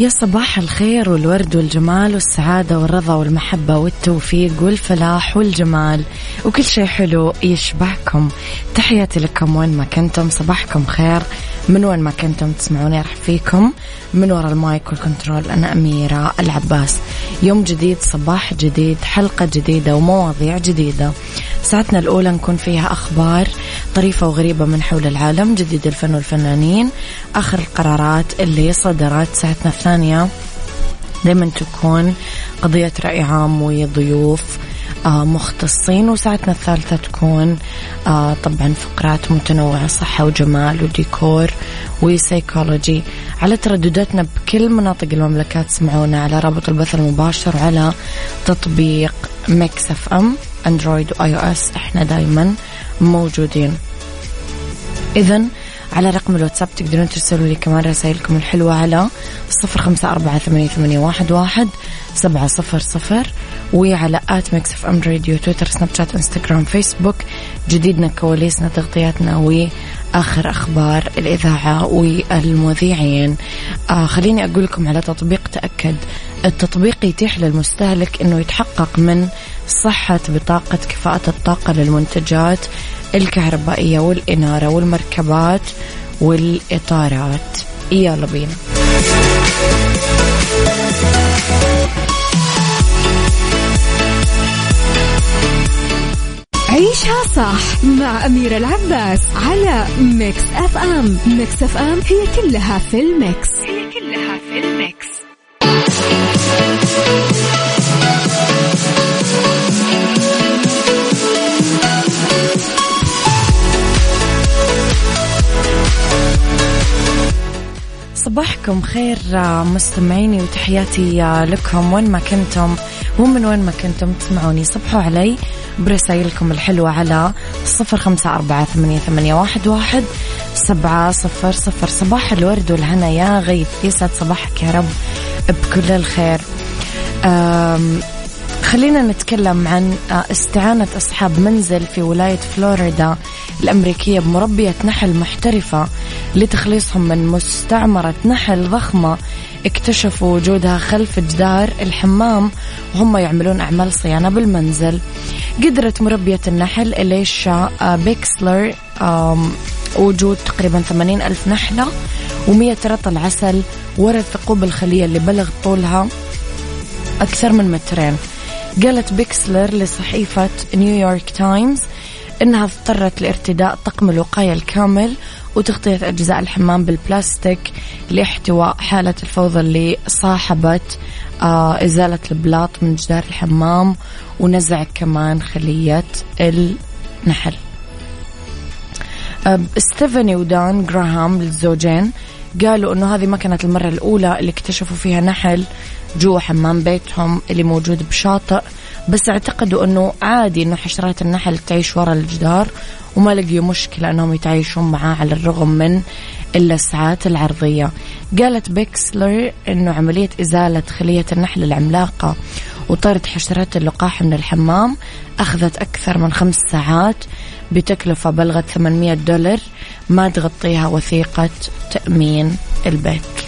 يا صباح الخير والورد والجمال والسعادة والرضا والمحبة والتوفيق والفلاح والجمال. وكل شيء حلو يشبهكم. تحياتي لكم وين ما كنتم صباحكم خير. من وين ما كنتم تسمعوني راح فيكم. من وراء ال mic وال control أنا أميرة العباس. يوم جديد صباح جديد حلقة جديدة ومواضيع جديدة. ساعتنا الأولى نكون فيها أخبار طريفة وغريبة من حول العالم جديد الفن والفنانين آخر القرارات اللي صدرت. ساعتنا الثانية دايما تكون قضية رأي عام وضيوف مختصين وساعتنا الثالثة تكون آه طبعا فقرات متنوعة صحة وجمال وديكور وسيكولوجي. على تردداتنا بكل مناطق المملكة تسمعونا على رابط البث المباشر وعلى تطبيق Mix FM Android و iOS. إحنا دايما موجودين. اذا على رقم الواتساب تقدرون ترسلوا لي كمان رسائلكم الحلوة على صفر خمسة أربعة ثمانية, واحد سبعة صفر صفر. وعلى at Mix FM Radio تويتر سناب شات إنستغرام فيسبوك. جديدنا كواليسنا تغطياتنا وآخر أخبار الإذاعة والمذيعين. آه خليني أقول لكم على تطبيق تأكد. التطبيق يتيح للمستهلك أنه يتحقق من صحة بطاقة كفاءة الطاقة للمنتجات. الكهربائية والإنارة والمركبات والإطارات. يلا بينا. عيشها صح مع أميرة العباس على Mix FM. Mix FM هي كلها في ال mix. هي كلها صباحكم خير مستمعيني وتحياتي لكم وين ما كنتم. ومن وين ما كنتم تسمعوني صبحوا علي برسائلكم الحلوة على صفر خمسة أربعة ثمانية, واحد, واحد سبعة صفر صفر. صباح الورد والهنا يا غيث يسعد صباحك يا رب بكل الخير. خلينا نتكلم عن استعانة أصحاب منزل في ولاية فلوريدا. الأمريكية بمربية نحل محترفة لتخليصهم من مستعمرة نحل ضخمة. اكتشفوا وجودها خلف جدار الحمام. وهم يعملون أعمال صيانة بالمنزل. قدرت مربية النحل إليشا بيكسلر وجود تقريبا 80 ألف نحلة و100 رطل عسل ورا الثقوب الخلية اللي بلغ طولها أكثر من مترين. قالت بيكسلر لصحيفة نيويورك تايمز إنها اضطرت لارتداء طقم الوقاية الكامل وتغطية أجزاء الحمام بالبلاستيك لاحتواء حالة الفوضى اللي صاحبت آه إزالة البلاط من جدار الحمام ونزع كمان خلية النحل. آه ستيفاني ودان جراهام الزوجين قالوا إنه هذه ما كانت المرة الأولى اللي اكتشفوا فيها نحل جوا حمام بيتهم اللي موجود بشاطئ بس اعتقدوا أنه عادي إنه حشرات النحل تعيش ورا الجدار وما لقيوا مشكلة أنهم يتعايشون معاه على الرغم من اللسعات العرضية. قالت بيكسلر إنه عملية إزالة خلية النحل العملاقة وطرد حشرات اللقاح من الحمام أخذت أكثر من خمس ساعات بتكلفة بلغت 800 دولار ما تغطيها وثيقة تأمين البيت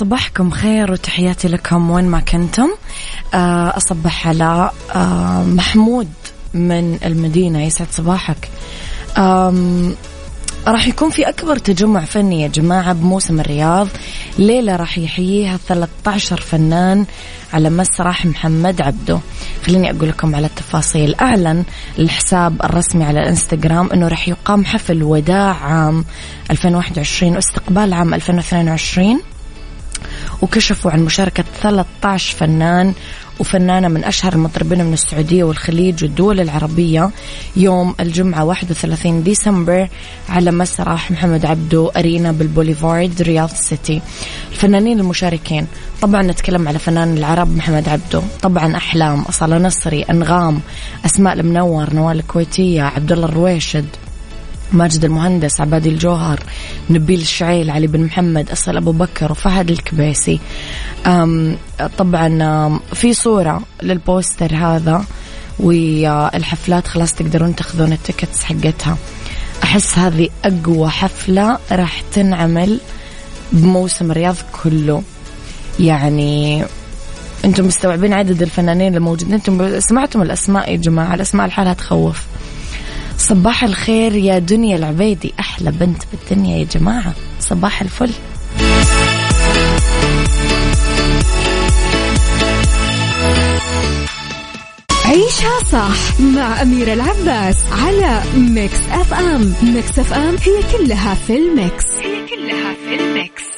صباحكم خير وتحياتي لكم وين ما كنتم. آه، أصبح على آه، محمود من المدينة يسعد صباحك. راح يكون في أكبر تجمع فني يا جماعة بموسم الرياض. ليلة راح يحييها 13 فنان على مسرح محمد عبده. خليني أقول لكم على التفاصيل. أعلن الحساب الرسمي على الإنستغرام أنه راح يقام حفل وداع عام 2021 واستقبال عام 2022 وكشفوا عن مشاركة 13 فنان وفنانة من أشهر المطربين من السعودية والخليج والدول العربية يوم الجمعة 31 ديسمبر على مسرح محمد عبدو أرينا بالبوليفارد رياض سيتي. الفنانين المشاركين طبعا نتكلم على فنان العرب محمد عبدو طبعا أحلام أصالة نصري أنغام أسماء المنور نوال الكويتية عبد الله الرويشد. ماجد المهندس عبادي الجوهر نبيل الشعيل علي بن محمد أصل أبو بكر وفهد الكبيسي. طبعا في صورة للبوستر هذا والحفلات خلاص تقدرون تاخذون التيكتس حقتها. أحس هذه أقوى حفلة راح تنعمل بموسم الرياض كله. يعني أنتم مستوعبين عدد الفنانين الموجودين أنتم سمعتم الأسماء يا جماعة؟ الأسماء لحالها تخوف. صباح الخير يا دنيا العبيدي أحلى بنت بالدنيا يا جماعة. صباح الفل. عيشها صح مع أميرة العباس على Mix FM Mix FM هي كلها في ال mix. هي كلها في ال mix.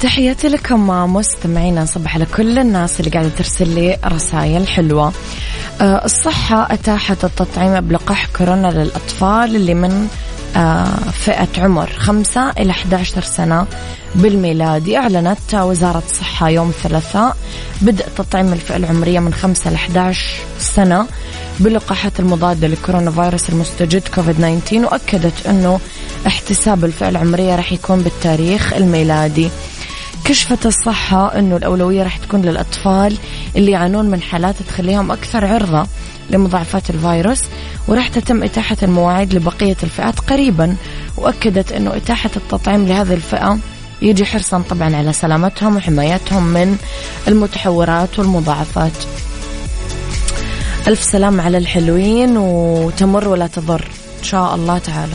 تحياتي لكم مستمعينا. نصبح على كل الناس اللي قاعدة ترسل لي رسائل حلوة. آه، الصحة أتاحت التطعيم بلقاح كورونا للأطفال اللي من آه، فئة عمر خمسة إلى 11 سنة بالميلادي أعلنت وزارة الصحة يوم الثلاثاء بدء تطعيم الفئة العمرية من خمسة ل 11 سنة باللقاحات المضادة لكورونا فيروس المستجد كوفيد 19 وأكدت أنه احتساب الفئة العمرية راح يكون بالتاريخ الميلادي. كشفت الصحة أنه الأولوية راح تكون للأطفال اللي يعانون من حالات تخليهم أكثر عرضة لمضاعفات الفيروس وراح تتم إتاحة المواعيد لبقية الفئات قريبا وأكدت أنه إتاحة التطعيم لهذه الفئة يجي حرصا طبعا على سلامتهم وحمايتهم من المتحورات والمضاعفات. ألف سلام على الحلوين وتمر ولا تضر. إن شاء الله تعالى.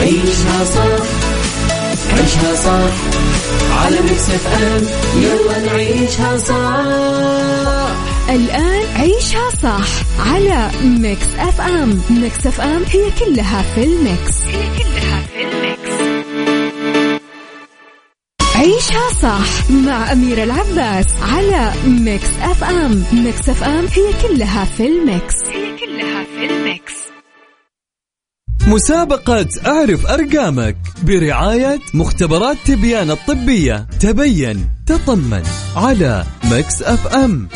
عيشها صح عيشها صح. على Mix FM يلا نعيشها صح. الآن عيشها صح على Mix FM. Mix FM هي كلها في ال mix. هي كلها في ال mix. عيشها صح مع أميرة العباس على Mix FM. Mix FM هي كلها في ال mix. مسابقة أعرف أرقامك برعاية مختبرات تبيان الطبية. تبين تطمن على Mix FM.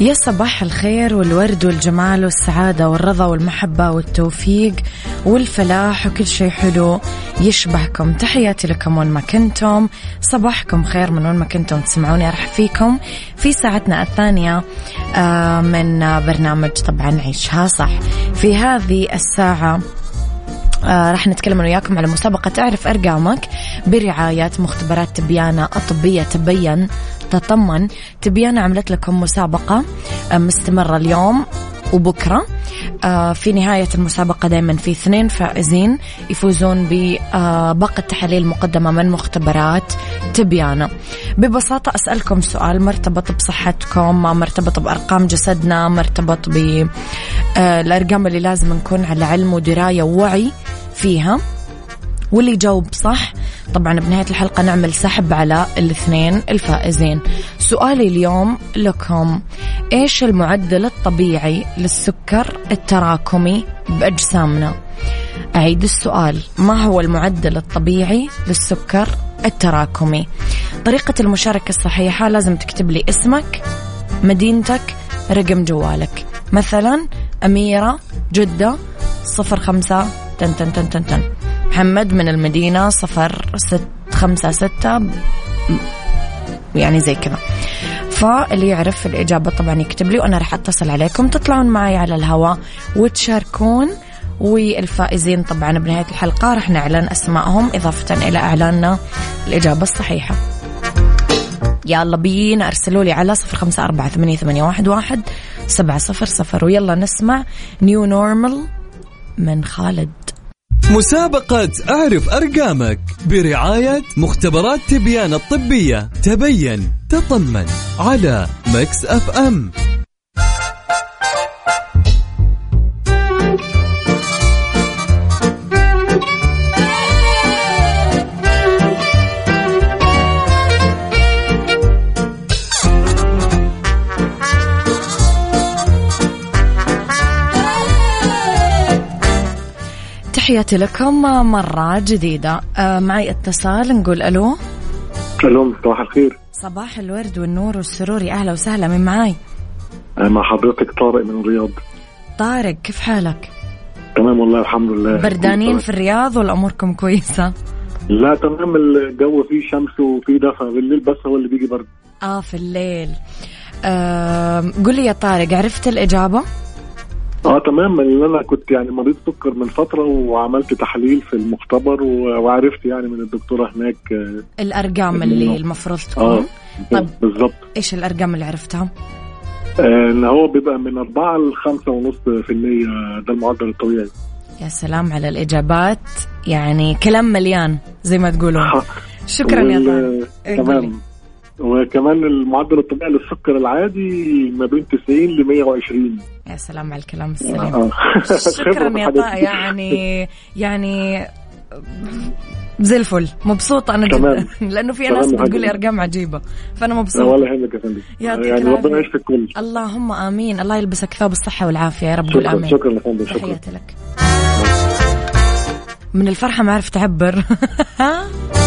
يا صباح الخير والورد والجمال والسعادة والرضا والمحبة والتوفيق والفلاح وكل شيء حلو يشبهكم. تحياتي لكم وين ما كنتم. صباحكم خير من وين ما كنتم تسمعوني أرحب فيكم في ساعتنا الثانية آه، من برنامج طبعا عيشها صح. في هذه الساعة آه راح نتكلم وياكم على مسابقة تعرف أرقامك برعاية مختبرات تبيانة الطبية تبين تطمن. تبيانة عملت لكم مسابقة آه مستمرة اليوم. وبكرة. آه في نهاية المسابقة دائما في اثنين فائزين يفوزون بباقة تحاليل مقدمة من مختبرات تبيانة ببساطة أسألكم سؤال مرتبط بصحتكم مرتبط بأرقام جسدنا مرتبط بالأرقام اللي لازم نكون على علم ودراية ووعي فيها. واللي يجاوب صح. طبعا بنهاية الحلقة نعمل سحب على الاثنين الفائزين. سؤالي اليوم لكم إيش المعدل الطبيعي للسكر التراكمي بأجسامنا؟ أعيد السؤال ما هو المعدل الطبيعي للسكر التراكمي؟ طريقة المشاركة الصحيحة لازم تكتب لي اسمك مدينتك رقم جوالك. مثلا أميرة جدة صفر خمسة تن تن تن تن تن. محمد من المدينة صفر ست خمسة ستة يعني زي كذا. فاللي يعرف الإجابة طبعا يكتب لي وأنا راح أتصل عليكم. تطلعون معي على الهواء وتشاركون والفائزين طبعا بنهاية الحلقة راح نعلن أسمائهم إضافة إلى إعلاننا. الإجابة الصحيحة. يلا بينا أرسلوا لي على صفر خمسة أربعة ثمانية, ثمانية واحد, واحد سبعة صفر صفر. ويلا نسمع نيو نورمال من خالد. مسابقة أعرف أرقامك برعاية مختبرات تبيان الطبية. تبين تطمن على مكس أف أم. تحياتي لكم مرة جديدة. آه، معي اتصال نقول ألو. ألو صباح الخير. صباح الورد والنور والسرور. يا أهلا وسهلا من معاي؟ أنا مع حضرتك طارق من الرياض. طارق كيف حالك؟ تمام والله الحمد لله. بردانين في الرياض ولا أموركم كويسة؟ لا تمام الجو فيه شمس وفيه دفى. بالليل بس هو اللي بيجي برد. آه في الليل. آه قل لي يا طارق عرفت الإجابة؟ آه تمام لأن أنا كنت يعني مريض سكر من فترة وعملت تحليل في المختبر وعرفت يعني من الدكتورة هناك آه، الأرقام اللي المفروض آه تكون. طب بالظبط إيش الأرقام اللي عرفتها آه، إن هو بيبقى من 4 ل 5 ونص في المية ده المعدل الطبيعي. يا سلام على الإجابات يعني كلام مليان زي ما تقولون. شكرا يا طارق. تمام. وكمان المعدل الطبيعي للسكر العادي ما بين 90 ل 120 يا سلام على الكلام السليم. آه. شكرا يا دي. يعني يعني زي الفل. مبسوطة أنا تمام. جدا لأنه في ناس بتقول لي عجيبة. فأنا لا مبسوطة ولا يهمك يا فندم. يعني. ربنا يشفي الكل اللهم آمين. الله يلبسك ثوب الصحة والعافية يا رب شكرا آمين شكرا يا فندم شكرا. تحياتي لك. من الفرحة ما عرفت أعبر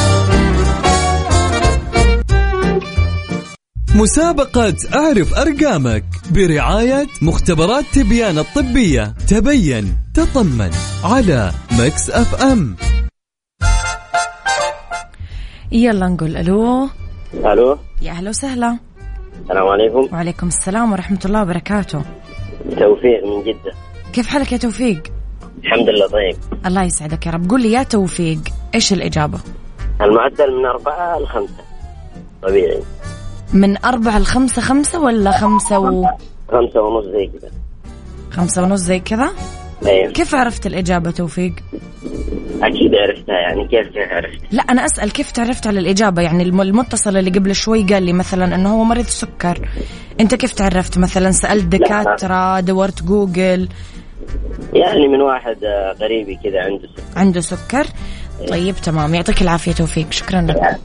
مسابقة أعرف أرقامك برعاية مختبرات تبيان الطبية. تبين تطمن على Mix FM. يلا نقول ألو. ألو. يا أهلا وسهلا. السلام عليكم. وعليكم السلام ورحمة الله وبركاته. توفيق من جدة. كيف حالك يا توفيق؟ الحمد لله طيب. الله يسعدك يا رب. قول لي يا توفيق إيش الإجابة؟ المعدل من أربعة لخمسة. طبيعي. من أربعة لخمسة خمسة ولا خمسة و خمسة ونص زي كذا خمسة ونص زي كذا؟ أيوه كيف عرفت الإجابة توفيق؟ أكيد عرفتها يعني كيف عرفت لا أنا أسأل كيف تعرفت على الإجابة؟ يعني الم- المتصل اللي قبل شوي قال لي مثلا أنه هو مريض سكر. أنت كيف تعرفت؟ مثلا سألت دكاترة دورت جوجل؟ يعني من واحد آه، قريبي كذا عنده سكر. عنده سكر؟ طيب تمام. يعطيك العافية توفيق. شكرا لك.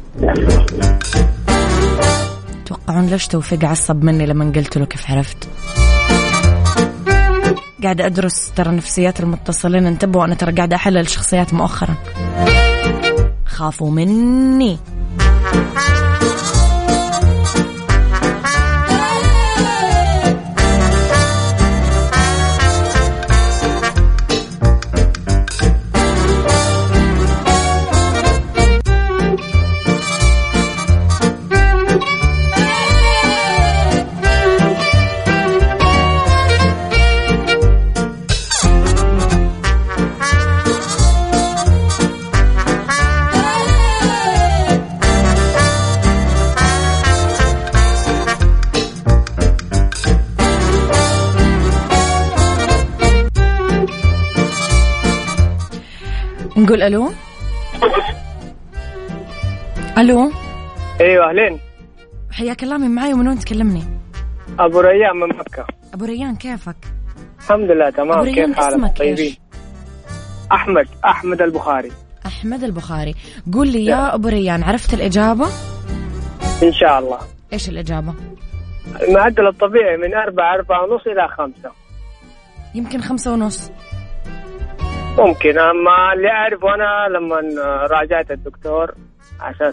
توقعون ليش توفيق عصب مني لما قلت له كيف عرفت؟ قاعدة أدرس ترى نفسيات المتصلين انتبهوا أنا ترى قاعدة أحلل شخصيات مؤخرا. خافوا مني. نقول ألو؟ ألو؟ أيوه أهلين. حياك الله من معي ومن وين تكلمني؟ أبو ريان من مكة. أبو ريان كيفك؟ الحمد لله تمام. ريان كيف حالك؟ طيبين؟ أحمد أحمد البخاري. أحمد البخاري. قول لي يا. أبو ريان عرفت الإجابة؟ إن شاء الله. إيش الإجابة؟ المعدل الطبيعي من أربعة أربعة ونص إلى خمسة. يمكن خمسة ونص. ممكن أما اللي أعرفه أنا لما راجعت الدكتور عشان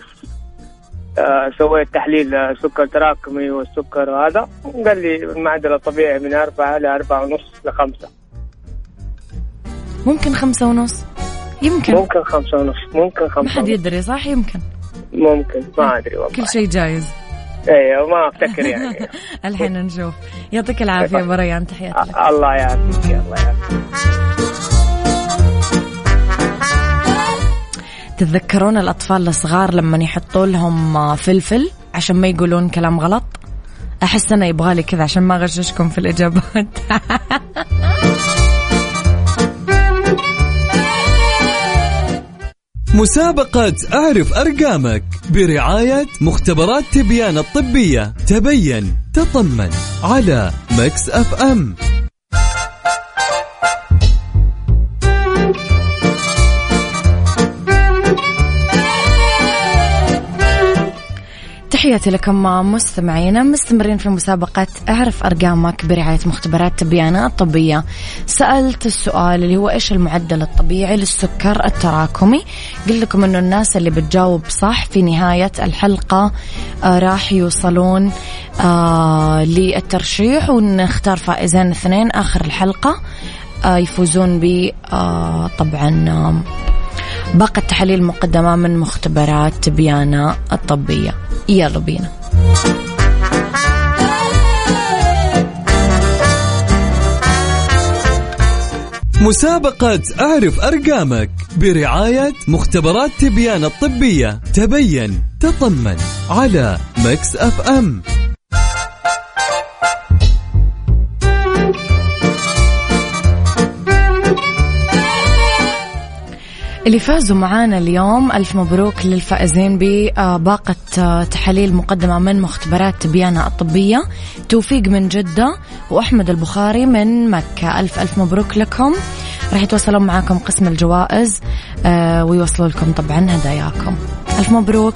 آه، سويت تحليل سكر تراكمي والسكر وهذا قال لي المعدل الطبيعي من أربعة إلى أربعة ونص لخمسة ممكن خمسة ونص؟ يمكن. ممكن خمسة ونص ممكن ما خمسة حد ونص. يدري صح؟ يمكن. ممكن ما أدري والله. كل شيء جايز. أيوه ما أفتكر يعني. الحين نشوف. يعطيك العافية يا ابو ريان تحياتي الله يعافيك الله يعافيك. تتذكرون الأطفال الصغار لما يحطوا لهم آه، فلفل عشان ما يقولون كلام غلط؟ أحس أنا يبغالي كذا عشان ما أغششكم في الإجابات. مسابقة أعرف أرقامك برعاية مختبرات تبيان الطبية. تبين تطمن على Mix FM تحياتي لكم مستمعينا مستمرين في مسابقة أعرف أرقامك برعاية مختبرات تبيان الطبية. سألت السؤال اللي هو إيش المعدل الطبيعي للسكر التراكمي؟ قلت لكم أنه الناس اللي بتجاوب صح في نهاية الحلقة آه راح يوصلون آه للترشيح ونختار فائزين اثنين آخر الحلقة آه يفوزون ب آه طبعا آه باقة تحاليل مقدمة من مختبرات تبيانة الطبية. يلا بينا. مسابقة أعرف أرقامك برعاية مختبرات تبيان الطبية. تبين تطمن على مكس أف أم. اللي فازوا معانا اليوم ألف مبروك للفائزين بباقة تحاليل مقدمة من مختبرات تبيانة الطبية. توفيق من جدة وأحمد البخاري من مكة. ألف ألف مبروك لكم. راح يتواصلون معاكم قسم الجوائز آه، ويوصلوا لكم طبعا هداياكم. ألف مبروك.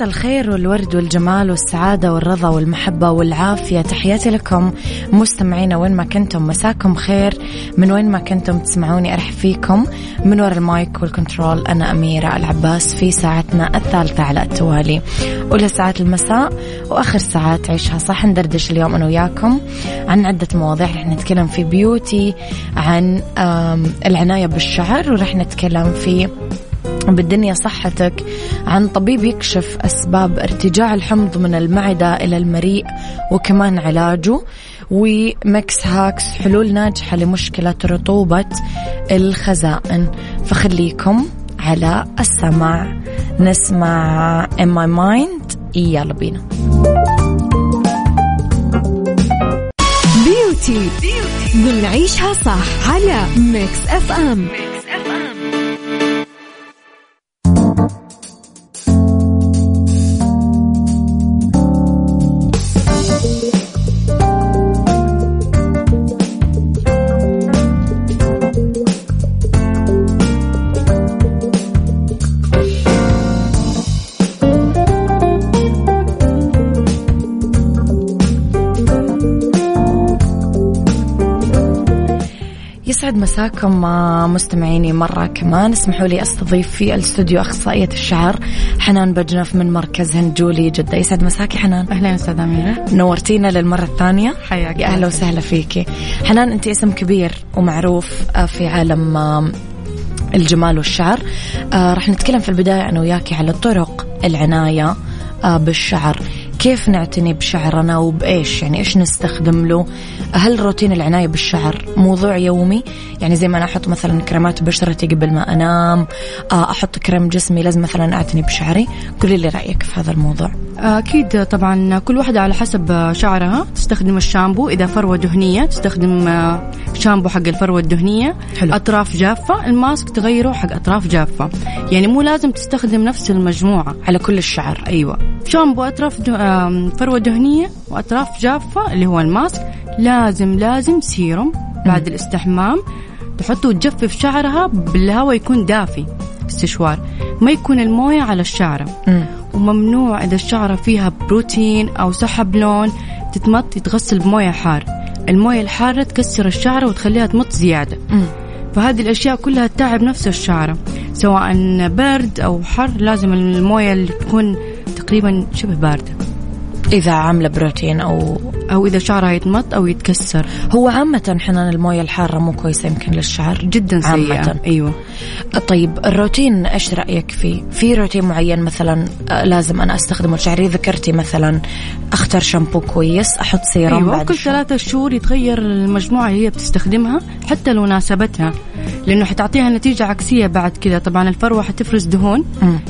يا مسا الخير والورد والجمال والسعادة والرضا والمحبة والعافية. تحياتي لكم مستمعينا وين ما كنتم مساكم خير. من وين ما كنتم تسمعوني أرحب فيكم. من وراء ال mic وال control أنا أميرة العباس في ساعتنا الثالثة على التوالي. أولى ساعات المساء وآخر ساعات عيشها صح. ندردش اليوم أنا وياكم عن عدة مواضيع. رح نتكلم في beauty عن العناية بالشعر ورح نتكلم في تقوم بالدنيا صحتك عن طبيب يكشف أسباب ارتجاع الحمض من المعدة إلى المريء وكمان علاجه. و Mix Hacks حلول ناجحة لمشكلة رطوبة الخزائن. فخليكم على السمع نسمع In My Mind. يلا بينا. beauty بنعيشها صح على Mix FM Mix. يسعد مساكم مستمعيني مرة كمان. اسمحوا لي أستضيف في الاستوديو أخصائية الشعر حنان بجنف من مركز هنجولي جدة. يسعد مساكي حنان. أهلا أستاذ أميرة. نورتينا للمرة الثانية. حياك يا أهلا وسهلا فيكي حنان انت اسم كبير ومعروف آه، في عالم الجمال والشعر. آه، راح نتكلم في البداية أنا وياكي على طرق العناية آه، بالشعر. كيف نعتني بشعرنا وبإيش؟ يعني إيش نستخدم له؟ هل روتين العناية بالشعر موضوع يومي؟ يعني زي ما أنا أحط مثلا كريمات بشرتي قبل ما أنام آه، أحط كريم جسمي لازم مثلا أعتني بشعري. قولي لي رأيك في هذا الموضوع. أكيد طبعا كل واحدة على حسب شعرها. تستخدم الشامبو إذا فروة دهنية تستخدم آه، شامبو حق الفروة الدهنية. حلو. أطراف جافة الماسك تغيره حق أطراف جافة. يعني مو لازم تستخدم نفس المجموعة. على كل الشعر. أيوه. شامبو أطراف فروه دهنية وأطراف جافة اللي هو الماسك. لازم لازم سيروم بعد الاستحمام. تحطه وتجفف شعرها بالهواء يكون دافي استشوار. ما يكون الموية على الشعرة. وممنوع إذا الشعرة فيها بروتين أو سحب لون تتمط يتغسل بموية حار. الموية الحارة تكسر الشعرة وتخليها تمط زيادة. فهذه الأشياء كلها تتعب نفس الشعرة. سواء برد أو حر لازم الموية اللي تكون تقريبا شبه باردة. إذا عاملة بروتين أو أو إذا شعرها يتمط أو يتكسر. هو عامة حنان الموية الحارة مو كويسة يمكن للشعر. جدا سيئة. عامة. أيوة. طيب الروتين إيش رأيك فيه؟ في روتين معين مثلا آه، لازم أنا أستخدمه شعري ذكرتي مثلا أختار شامبو كويس أحط سيرم أيوة بعد كل ثلاثة شهور يتغير المجموعة اللي هي بتستخدمها حتى لو ناسبتها لأنه حتعطيها نتيجة عكسية بعد كذا. طبعا الفروة حتفرز دهون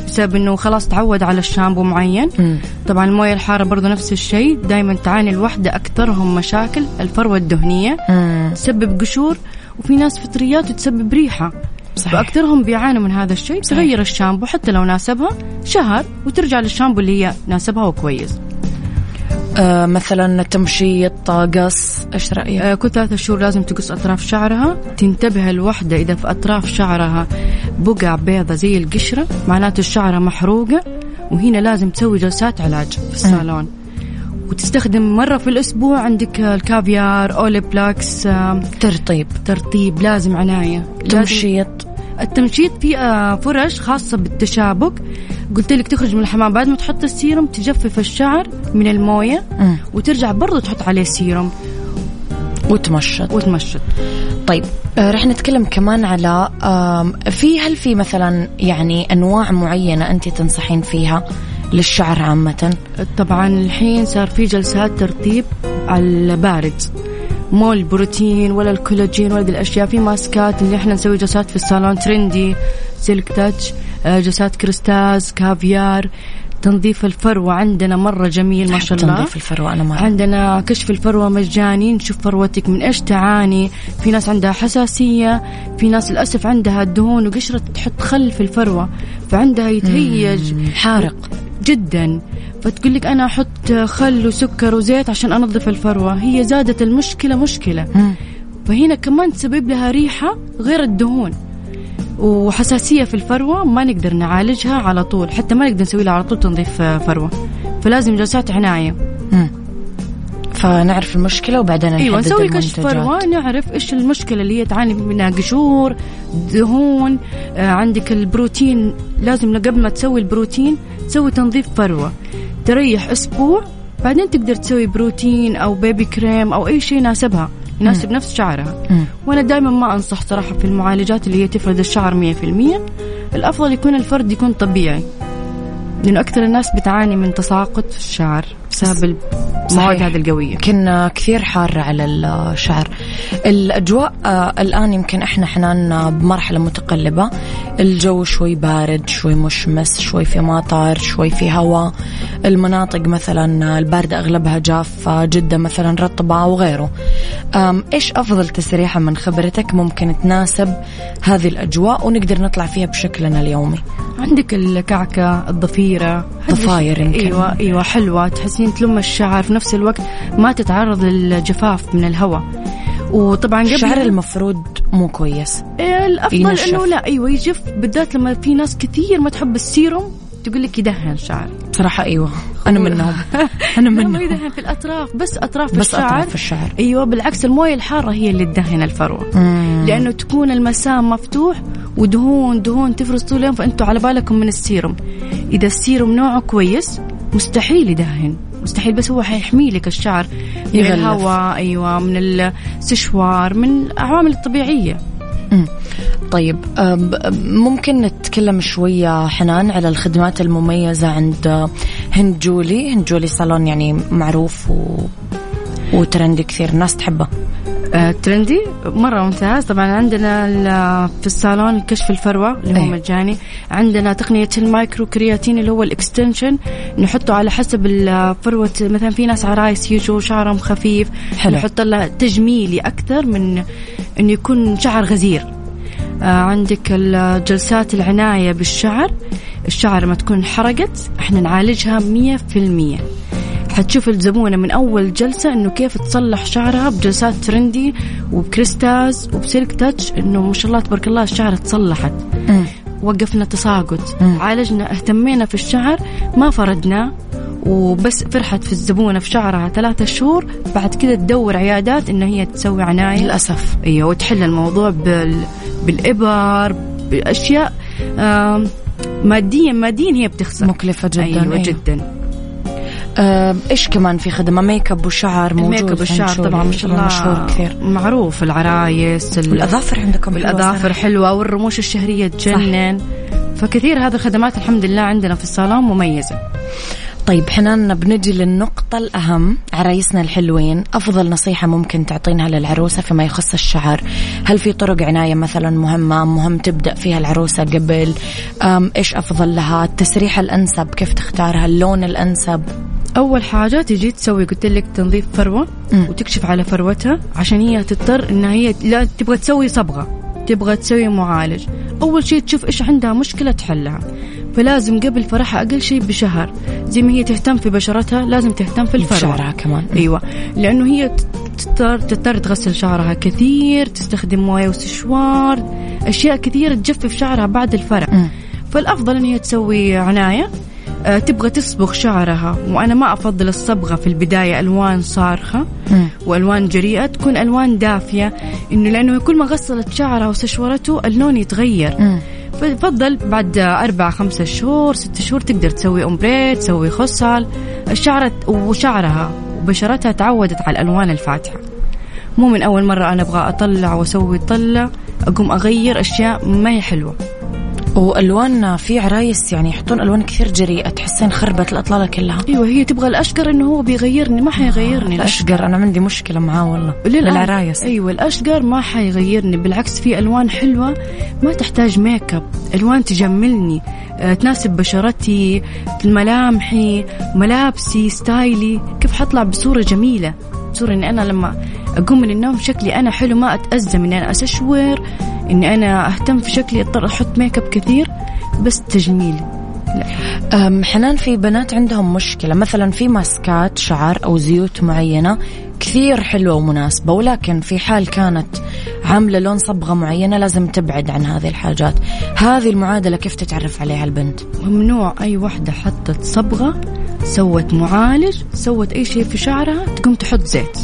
بسبب أنه خلاص تعود على الشامبو معين. م. طبعا الموية الحارة برضو نفس الشيء. دائما تعاني الوحدة أكثرهم مشاكل الفروة الدهنية مم. تسبب قشور وفي ناس فطريات وتسبب ريحة. صحيح. فأكثرهم بيعانوا من هذا الشيء. تغير الشامبو حتى لو ناسبها شهر وترجع للشامبو اللي هي ناسبها وكويس. آه مثلا تمشيط قص إيش رأيك؟ آه كل ثلاثة شهور لازم تقص أطراف شعرها. تنتبه الوحدة إذا في أطراف شعرها بقع بيضة زي القشرة معناته الشعرة محروقة. وهنا لازم تسوي جلسات علاج في الصالون. وتستخدم مرة في الأسبوع عندك الكافيار Olaplex ترطيب. ترطيب لازم عناية تمشيط. التمشيط في آه، فرش خاصة بالتشابك. قلت لك تخرج من الحمام بعد ما تحط السيروم تجفف الشعر من الموية وترجع برضو تحط عليه سيروم. وتمشط. وتمشط. طيب آه رح نتكلم كمان على في هل في مثلا يعني أنواع معينة أنت تنصحين فيها للشعر عامة؟ طبعا الحين صار في جلسات ترطيب على البارد مو البروتين ولا الكولاجين ولا الأشياء في ماسكات اللي إحنا نسوي جلسات في الصالون Trendy silk touch آه، جلسات Kérastase كافيار تنظيف الفروة عندنا مرة جميل ما شاء الله. تنظيف الفروة أنا مرة. عندنا كشف الفروة مجاني نشوف فروتك من إيش تعاني. في ناس عندها حساسية في ناس للأسف عندها دهون وقشرة تحط خل في الفروة فعندها يتهيج حارق. جدا. فتقول لك أنا أحط خل وسكر وزيت عشان أنظف الفروة. هي زادت المشكلة مشكلة. مم. فهنا كمان تسبب لها ريحة غير الدهون. وحساسية في الفروة ما نقدر نعالجها على طول حتى ما نقدر نسوي لها على طول تنظيف فروة. فلازم جلسات عناية. مم. فنعرف المشكلة وبعدين أيوه نسوي كشف فروة نعرف إيش المشكلة اللي هي تعاني منها قشور دهون آه عندك البروتين. لازم قبل ما تسوي البروتين تسوي تنظيف فروة. تريح أسبوع بعدين تقدر تسوي بروتين أو بيبي كريم أو أي شيء يناسبها. يناسب نفس شعرها مم. وأنا دائما ما أنصح صراحة في المعالجات اللي هي تفرد الشعر 100% الأفضل يكون الفرد يكون طبيعي لأنه أكثر الناس بتعاني من تساقط في الشعر بسبب المواد هذه القوية. كنا كثير حار على الشعر. الأجواء آه الآن يمكن إحنا حنان بمرحلة متقلبة. الجو شوي بارد شوي مشمس شوي في مطر شوي في هواء المناطق مثلا الباردة أغلبها جافة جدة مثلا رطبة وغيره. إيش أفضل تسريحة من خبرتك ممكن تناسب هذه الأجواء ونقدر نطلع فيها بشكلنا اليومي؟ عندك الكعكة الضفيرة ضفاير يمكن. أيوه أيوه حلوة تحسين تلم الشعر في نفس الوقت ما تتعرض للجفاف من الهواء وطبعا قبل الشعر المفروض مو كويس إيه، الأفضل. إنه لا أيوه يجف بالذات لما في ناس كثير ما تحب السيروم تقول لك يدهن شعر بصراحة أيوه. أنا منهم. أنا لا ما منهم. يدهن في الأطراف بس أطراف بس الشعر. أطراف الشعر. أيوه بالعكس الموية الحارة هي اللي تدهن الفروه مم. لأنه تكون المسام مفتوح ودهون دهون تفرز طول اليوم فأنتوا على بالكم من السيروم. إذا السيروم نوعه كويس مستحيل يدهن. مستحيل بس هو حيحمي لك الشعر من. الهواء أيوه من السشوار من العوامل الطبيعية. طيب ممكن نتكلم شوية حنان على الخدمات المميزة عند هند جولي. هند جولي صالون يعني معروف و... و Trendy كثير الناس تحبه. آه، Trendy؟ مرة ممتاز. طبعا عندنا في الصالون كشف الفروة اللي هو أي. مجاني. عندنا تقنية ال micro keratin اللي هو ال extension. نحطه على حسب الفروة مثلا في ناس عرايس يجوا شعرهم خفيف. حلو. نحط له تجميلي أكثر من إنه يكون شعر غزير. عندك ال- جلسات العناية بالشعر. الشعر لما تكون حرقت إحنا نعالجها مية في المية. حتشوف الزبونة من أول جلسة إنه كيف تصلح شعرها بجلسات ترندي وبكريستاز وبسلك تاتش إنه ما شاء الله تبارك الله الشعر تصلحت. وقفنا تساقط. عالجنا اهتمينا في الشعر ما فردناه. وبس فرحت في الزبونة في شعرها ثلاثة شهور. بعد كده تدور عيادات إن هي تسوي عناية. للأسف. أيوه وتحل الموضوع بال... بالإبر بأشياء آم، ماديا ماديا هي بتخسر. مكلفة جدا أيوه أيوة. جدا. إيش كمان في خدمة؟ ميك أب وشعر موجود الميك أب هند طبعا ما. شاء الله مشهور كثير. معروف العرايس ال- والأظافر عندكم الأظافر. حلوة والرموش الشهرية تجنن. فكثير هذه الخدمات الحمد لله عندنا في الصالون مميزة. طيب حنان بنجي للنقطة الأهم. عرايسنا الحلوين أفضل نصيحة ممكن تعطينها للعروسة فيما يخص الشعر. هل في طرق عناية مثلا مهمة؟ مهم تبدأ فيها العروسة قبل. أم إيش أفضل لها؟ التسريحة الأنسب كيف تختارها؟ اللون الأنسب. أول حاجة تجي تسوي قلت لك تنظيف فروة. وتكشف على فروتها عشان هي تضطر إنها هي لا تبغى تسوي صبغة. تبغى تسوي معالج. أول شيء تشوف إيش عندها مشكلة تحلها. فلازم قبل فرحها أقل شيء بشهر. زي ما هي تهتم في بشرتها لازم تهتم في الفروه شعرها كمان. أيوه. لأنه هي تضطر تضطر تغسل شعرها كثير تستخدم موية وسشوار أشياء كثيرة تجفف شعرها بعد الفرح. مم. فالأفضل إن هي تسوي عناية. آه، تبغى تصبغ شعرها. وأنا ما أفضل الصبغة في البداية ألوان صارخة. وألوان جريئة تكون ألوان دافية. إنه لأنه كل ما غسلت شعرها وسشورته اللون يتغير. مم. فيفضل بعد أربعة خمسة شهور ست شهور تقدر تسوي أمبريت تسوي خصل الشعر وشعرها وبشرتها تعودت على الألوان الفاتحة. مو من أول مرة أنا أبغى أطلع وأسوي طلة أقوم أغير أشياء ما هي حلوة. والوان في عرايس يعني يحطون ألوان كثير جريئة تحسين خربت الاطلاله كلها. أيوة هي تبغى الأشقر إنه هو بيغيرني ما حيغيرني. الأشقر أنا عندي مشكلة معاه والله. للعرايس أيوه الأشقر ما حيغيرني بالعكس في ألوان حلوة ما تحتاج ميك أب. ألوان تجملني آه، تناسب بشرتي ملامحي ملابسي style ي كيف حطلع بصورة جميلة. بصوره إني أنا لما أقوم من النوم شكلي أنا حلو ما أتأزم إني أنا اسشور إني أنا أهتم في شكلي أضطر أحط ميك اب كثير بس تجميل. أم، حنان في بنات عندهم مشكلة مثلا في ماسكات شعر أو زيوت معينة كثير حلوة ومناسبة ولكن في حال كانت عاملة لون صبغة معينة لازم تبعد عن هذه الحاجات. هذه المعادلة كيف تتعرف عليها البنت؟ ممنوع أي وحدة حطت صبغة سوت معالج سوت أي شيء في شعرها تقوم تحط زيت.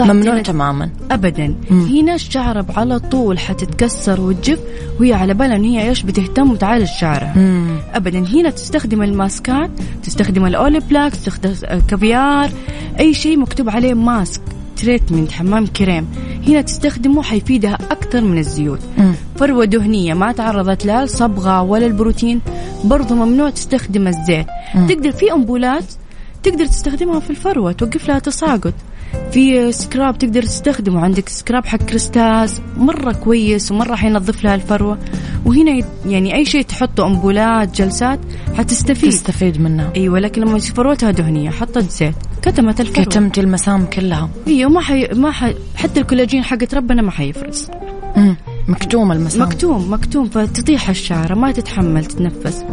ممنوع تماما. ابدا. مم. في ناس شعرها على طول حتتكسر وتجف وهي على بالها إن هي إيش بتهتم وتعالج شعرها. مم. ابدا. هنا تستخدم الماسكات تستخدم ال Olaplex تستخدم كافيار أي شيء مكتوب عليه ماسك. treatment حمام كريم. هنا تستخدمه حيفيدها أكثر من الزيوت. مم. فروة دهنية ما تعرضت لا الصبغه ولا البروتين برضو ممنوع تستخدم الزيت. تقدر في أمبولات تقدر تستخدمها في الفروة توقف لها تساقط في scrub تقدر تستخدمه عندك scrub حق Kérastase مرة كويس ومرة حينظف لها الفروة. وهنا يعني أي شيء تحطه أمبولات جلسات حتستفيد. تستفيد منها. أيوة لكن لما فروتها دهنية حطت زيت. كتمت الفروة كتمت المسام كلها. إيوه ما حي... ما حي... حتى الكولاجين حقت ربنا ما حيفرز. مم. مكتوم المسام. مكتوم مكتوم فتطيح الشعرة ما تتحمل تتنفس.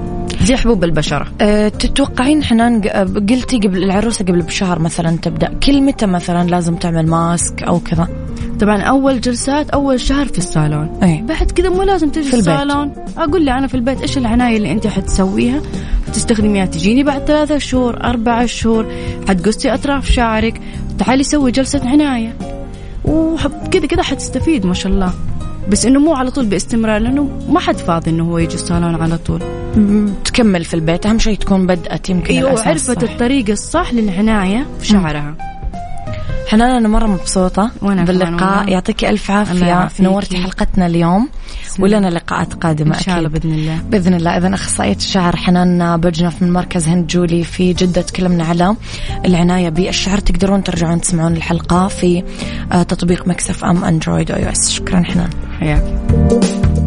زي حبوب البشرة. أه تتوقعين حنان ق- قلتي قبل العروسة قبل بشهر مثلا تبدأ كل متى مثلا لازم تعمل ماسك أو كذا؟ طبعا أول جلسات أول شهر في الصالون. إيه بعد كذا مو لازم تجي في. الصالون. أقول لي أنا في البيت إيش العناية اللي أنت حتسويها؟ حتستخدميها؟ تجيني بعد ثلاثة شهور أربعة شهور. حتقصي أطراف شعرك. تعالي سوي جلسة عناية. وكذا كذا حتستفيد ما شاء الله. بس إنه مو على طول باستمرار لأنه ما حد فاضي إنه هو يجي الصالون على طول. تكمل في البيت. أهم شيء تكون بدأت يمكن أيوه عرفت. الطريقة الصح للعناية في شعرها. حنان أنا مرة مبسوطة كمان باللقاء. يعطيكي ألف عافية. نورتي حلقتنا اليوم ولنا لقاءات قادمة إن شاء الله بإذن الله. بإذن الله. اذا أخصائية الشعر حنان بجنف من مركز هند جولي في جدة تكلمنا على العناية بالشعر. تقدرون ترجعون تسمعون الحلقة في آه، تطبيق Mix FM Android أو iOS شكرا حنان حياك.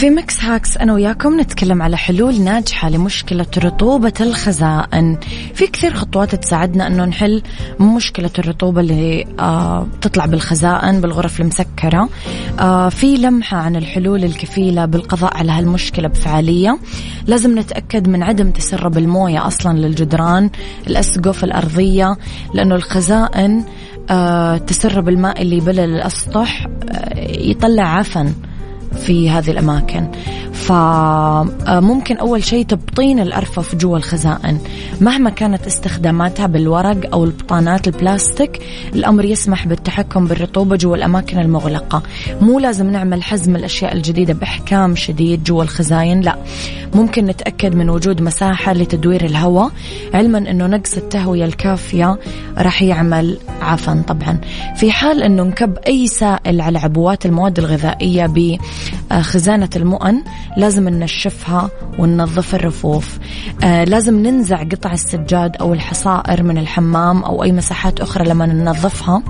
في Mix Hacks أنا وياكم نتكلم على حلول ناجحة لمشكلة رطوبة الخزائن. في كثير خطوات تساعدنا أنه نحل مشكلة الرطوبة اللي آه تطلع بالخزائن بالغرف المسكرة. آه في لمحة عن الحلول الكفيلة بالقضاء على هالمشكلة بفعالية. لازم نتأكد من عدم تسرب الموية أصلا للجدران الأسقف الأرضية لأنه الخزائن آه تسرب الماء اللي يبلل الأسطح يطلع عفن. في هذه الأماكن. فممكن أول شيء تبطين الأرفف جوا الخزائن مهما كانت استخداماتها بالورق أو البطانات البلاستيك الأمر يسمح بالتحكم بالرطوبة جوا الأماكن المغلقة. مو لازم نعمل حزم الأشياء الجديدة بإحكام شديد جوا الخزاين لا. ممكن نتأكد من وجود مساحة لتدوير الهواء علما أنه نقص التهوية الكافية راح يعمل عفن طبعا. في حال أنه نكب أي سائل على عبوات المواد الغذائية بخزانة المؤن لازم ننشفها وننظف الرفوف. آه لازم ننزع قطع السجاد أو الحصائر من الحمام أو أي مساحات أخرى لما ننظفها.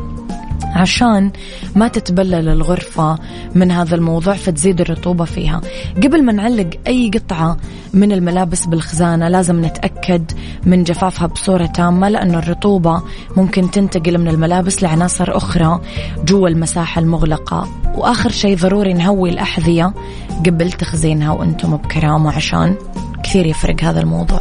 عشان ما تتبلل الغرفة من هذا الموضوع فتزيد الرطوبة فيها. قبل ما نعلق أي قطعة من الملابس بالخزانة لازم نتأكد من جفافها بصورة تامة لأنه الرطوبة ممكن تنتقل من الملابس لعناصر أخرى جوا المساحة المغلقة. وآخر شيء ضروري نهوي الأحذية قبل تخزينها وأنتم بكرامة عشان كثير يفرق هذا الموضوع.